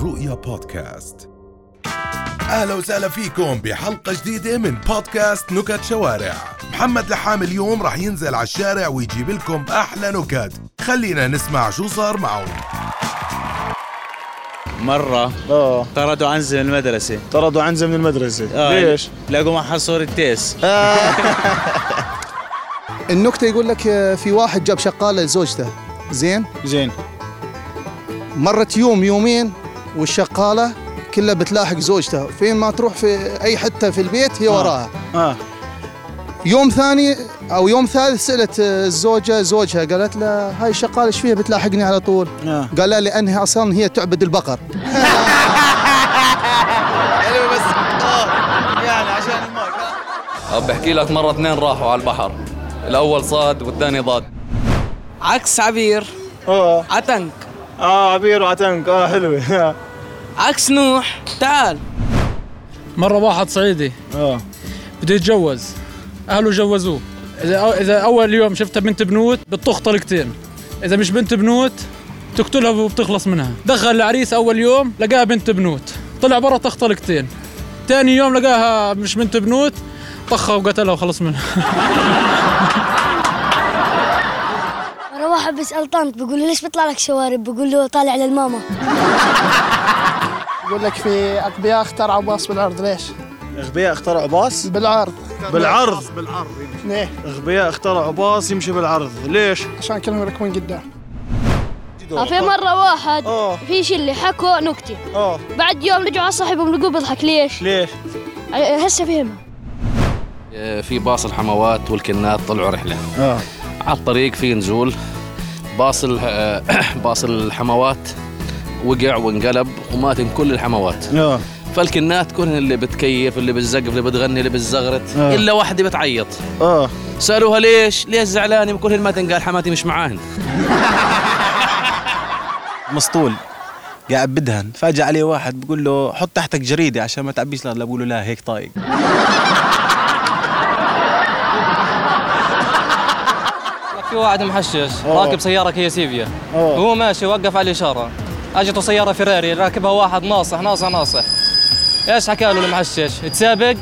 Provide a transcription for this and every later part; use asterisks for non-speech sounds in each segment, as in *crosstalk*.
الرؤيا بودكاست. أهلا وسهلا فيكم بحلقة جديدة من بودكاست نكت شوارع. محمد لحام اليوم راح ينزل على الشارع ويجيب لكم أحلى نكت. خلينا نسمع شو صار معه مرة آه. طردوا عنزة من المدرسة. طردوا عنزة من المدرسة. آه، ليش؟ لقوا معها صورة تيس. *laughs* النكتة يقول لك آه، في واحد جاب شقالة لزوجته. زين؟ زين. مرت يوم يومين. والشقالة كلها بتلاحق زوجته فين ما تروح في أي حتة في البيت هي آه. وراها. آه. يوم ثاني أو يوم ثالث سألت آه، الزوجة زوجها قالت له هاي الشقالة إيش فيها؟ بتلاحقني على طول. آه. قال لها لأنها أصلا هي تعبد البقر. *laughs* أه بحكي لك مرة اثنين راحوا على البحر. الأول صاد والثاني ضاد. عكس عبير. آه. عتنك. آه عبير وعتنك آه حلوة. *laughs* عكس نوح. تعال. مرة واحد صعيدي. آه. بده يتجوز. أهله جوزوه. إذا إذا أول يوم شفتها بنت بنوت بتطخ طلقتين إذا مش بنت بنوت تقتلها وبتخلص منها. دخل العريس أول يوم لقاها بنت بنوت. طلع برا طخ طلقتين تاني يوم لقاها مش بنت بنوت طخها وقتلها وخلص منها. *laughs* واحد بيسأل طنط بيقول له ليش بيطلع لك شوارب؟ بيقول له طالع للماما. *laughs* يقول لك في أغبياء اخترعوا باص بالارض ليش؟ أغبياء اخترعوا باص؟ بالعرض. بالعرض؟ ليه؟ أغبياء اخترعوا باص يمشي بالعرض ليش؟ عشان كلهم يركبون قدام. في مرة واحد آه. في شلة حكوا نكتة آه. بعد يوم رجعوا على صاحبهم لقوه بيضحك ليش؟ ليش؟ هسه فهمها آه، في باص الحموات والكنات طلعوا رحلة. آه. على الطريق في نزول. باص آه، *clears throat* باص الحموات وقع وانقلب ومات كل الحموات. آه. فالكنات كلهن اللي بتكيف اللي بتزقف اللي بتغني اللي بتزغرت آه. إلا واحدة بتعيط. آه. سألوها ليش؟ ليش زعلانة؟ كلهن ما تنقال حماتي مش معاهن. *laughs* مسطول. قاعد بدهن. فاجأ عليه واحد بقول له حط تحتك جريدة عشان ما تعبيش لا بقول له لا هيك طايق. في واحد محشش أوه. راكب سيارة كيا سيفيا وهو ماشي وقف على الإشارة. اجته سيارة فيراري راكبها واحد ناصح ناصح ناصح. إيش حكى له المحشش؟ تسابق؟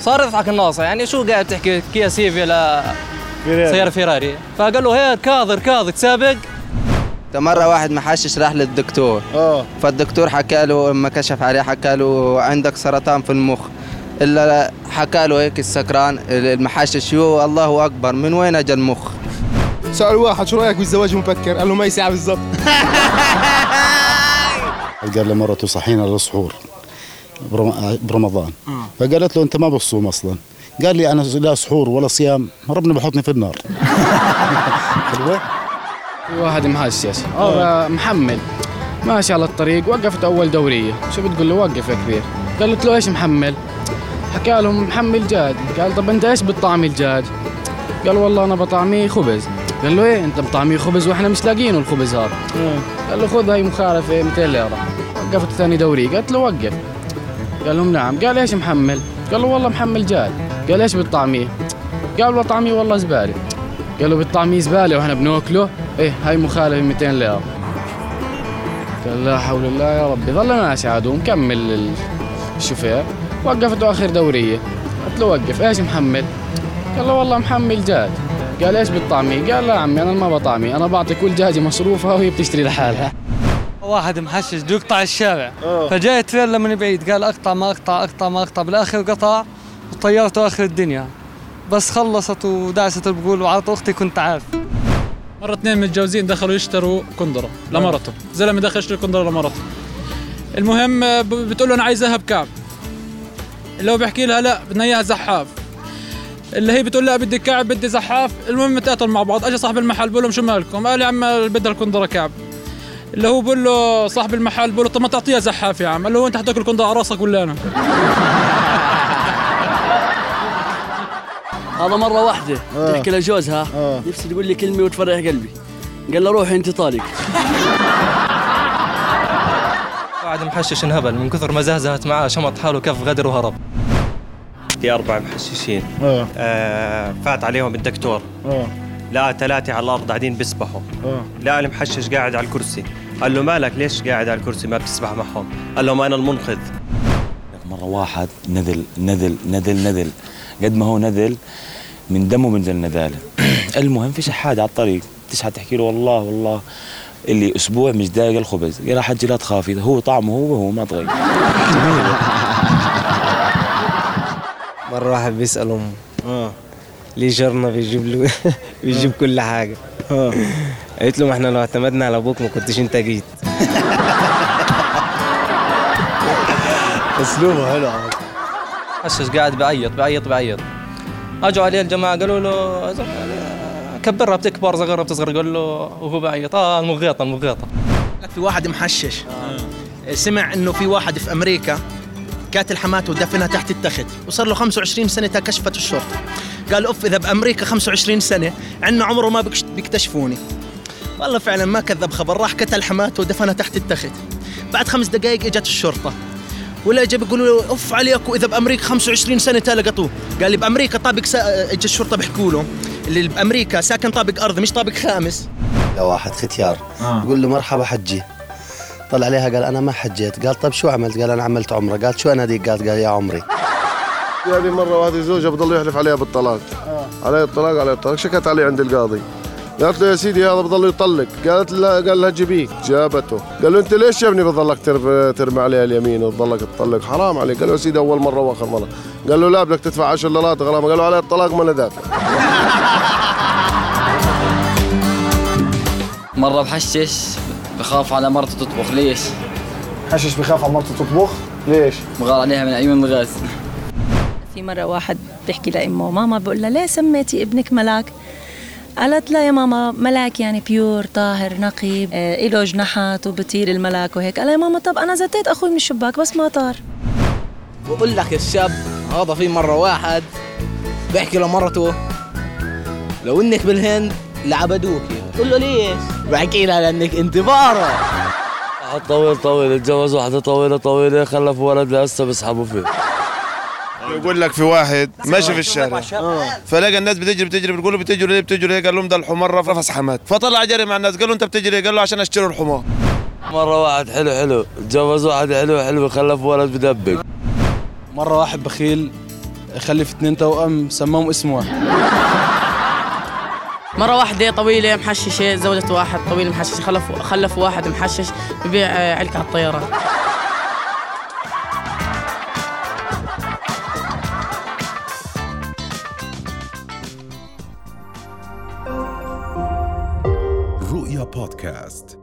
صار يضحك الناصح. يعني شو قاعد تحكي؟ كيا سيفيا لسيارة سيارة فيراري. فقال له هيك كاظر كاظر تسابق؟ مرة واحد محشش راح للدكتور. آه فالدكتور حكى له لما كشف عليه حكى له عندك سرطان في المخ. إلا حكى له هيك السكران المحشش يو الله أكبر من وين أجى المخ؟ سألوا واحد شو رأيك بالزواج المبكر؟ قال له ما يساعة بالضبط. *laughs* قال لمرته صحينا للسحور برم- برمضان. فقالت له أنت ما بتصوم أصلا. قال لي أنا لا سحور ولا صيام ربنا بحطني في النار. *laughs* حلوة؟ في واحد محشش أو محمل ماشي على الطريق وقفت أول دورية. شو بتقول له؟ وقف يا كبير. قالت له إيش محمل حكى له محمل جاد قال طب أنت إيش بتطعمي الجاد؟ قال والله أنا بطعميه خبز. قال له إيه أنت بطعميه خبز وإحنا مش لاقيينه الخبز هذا. قال له خذ هاي مخالفة 200 ليرة. وقفت ثاني دورية قالت له وقف. قال لهم نعم. قال إيش محمل؟ قال له والله محمل جاد قال إيش بتطعميه؟ قال والله طعميه والله زبالة. قال له بتطعميه زبالة وإحنا بناكله؟ إيه هاي مخالفة 200 ليرة. قال لا حول الله يا ربي. ظل ماشي عاد ومكمل ال- الشوفير. وقفته آخر دورية. قلت له وقف. إيش محمل؟ قال له والله محمل جاد قال إيش بتطعميه قال لا عمي أنا ما بطعميه أنا بعطي كل دجاجة مصروفها وهي بتشتري لحالها. واحد محشش بده يقطع الشارع فجاء تريلا من بعيد قال أقطع ما أقطع أقطع ما أقطع. بالآخر قطع وطيرته آخر الدنيا. بس خلصت ودعست البقول وعطت أختي كنت عارف. مرة اثنين متجوزين دخلوا يشتروا كندرة لمرته. زلمة دخل يشتري كندرة لمرته. المهم بتقول له أنا عايزها بكعب اللي هو بيحكي لها لا بدنا إياها زحاف. اللي هي بتقول لها بدي كعب بدي زحاف. المهم تقاتلوا مع بعض. اجى صاحب المحل بقول لهم شو مالكم؟ قال يا عم بدها الكندرة كعب. اللي هو بقول له صاحب المحل بقول له طب ما تعطيها زحاف يا عم. قال له هو انت حتاكل كندرة على راسك ولا أنا؟ *laughs* هذا مرة واحدة. آه. تحكي لجوزها. آه. نفسي تقول لي كلمة وتفرح قلبي. قال له روحي أنت طالق. *laughs* واحد محشش انهبل من كثر ما زهزهت معاه شمط حاله كف غدر وهرب. في أربع محششين آه. آه فات عليهم الدكتور. آه. لقى ثلاثة على الأرض قاعدين بيسبحوا. آه. لقى المحشش قاعد على الكرسي. قال له مالك؟ ليش قاعد على الكرسي ما بتسبح معهم؟ قال لهم أنا المنقذ. مرة واحد نزل نزل نزل نزل قد ما هو نزل من دمه بنزل نزالة *clears throat* المهم في شحاد على الطريق. تشحد تحكي له والله والله. اللي أسبوع مش دايق الخبز. يا حجي لا تخافي. هو طعمه هو وهو ما تغير. *laughs* مرة واحد بيسأل أمه. آه. ليه جارنا بيجيب له *laughs* بيجيب كل حاجة؟ آه. قالت له ما إحنا لو اعتمدنا على أبوك ما كنتش أنت جيت. *laughs* أسلوبه حلو. حشش قاعد بعيط بعيط بعيط. أجوا عليه الجماعة قالوا له كبرها بتكبر صغرها بتصغر. قال له وهو بعيط. آه المغيطة المغيطة. في واحد محشش. سمع إنه في واحد في أمريكا قاتل حماته ودفنها تحت التخت وصار له 25 سنة كشفت الشرطة. قال أوف إذا بأمريكا 25 سنة عندنا عمره ما بيكتشفوني. والله فعلا ما كذب خبر راح قتل حماته ودفنها تحت التخت. بعد خمس دقائق إجت الشرطة. ولا اجى بيقولوا له أوف عليك واذا بأمريكا 25 سنة تلقطوه قال لي بأمريكا طابق سا... اجى الشرطة بيحكوا له اللي بأمريكا ساكن طابق ارضي مش طابق خامس. لواحد ختيار. يقول له مرحبا حجي. طلع عليها قال أنا ما حجيت. قال طب شو عملت؟ قال أنا عملت عمرة. قال شو أنا ديك؟ قال قال يا عمري. يعني مرة واحدة زوجها بضل يحلف عليها بالطلاق. عليه الطلاق عليه الطلاق. شكت عليه عند القاضي. قالت له يا سيدي هذا بضل يطلق. قالت لا قال لها جيبيه جابته. قال له أنت ليش يا ابني بضلك ترمي, عليها اليمين؟ وتضلك تطلق. حرام عليك. قال له يا سيدي أول مرة وآخر مرة. قال له لا بدك تدفع 10 دولارات غرامة. قال له عليه الطلاق ما أنا دافع. مرة بحشش. بخاف على مرته تطبخ ليش؟ حشش بخاف على مرته تطبخ ليش؟ بغار عليها من عيون الغاز في مرة واحد بيحكي لأمه ماما بقول لها ليه سميتي ابنك ملاك؟ قالت لا يا ماما ملاك يعني بيور طاهر نقي آه، إله جناحات وبطير الملاك وهيك قال يا ماما طب أنا زتيت أخوي من الشباك بس ما طار بقول لك الشاب هذا في مرة واحد بيحكي لمرته لو إنك بالهند لعبدوك تقول له ليش؟ بحكي لها لانك أنت بقرة واحد طويل طويل اتجوز واحدة طويلة طويلة خلف ولد لسه بيسحبوا فيه. يقول لك في واحد ماشي في الشارع. فلقى الناس بتجري بتجري بتقول له بتجري ليه؟ بتجري ليه؟ قال لهم ده الحمار رفس حماد فطلع جري مع الناس قال له انت بتجري؟ قال له عشان اشتري الحمار. مرة واحد حلو حلو. اتجوز واحد حلو حلو. خلف ولد بدبق مرة واحد بخيل خلف اثنين توأم سماهم اسم واحد. مرة واحدة طويلة محششة زوجة واحد طويل محشش خلف خلف واحد محشش ببيع آه، علكة على الطيارات رؤيا بودكاست.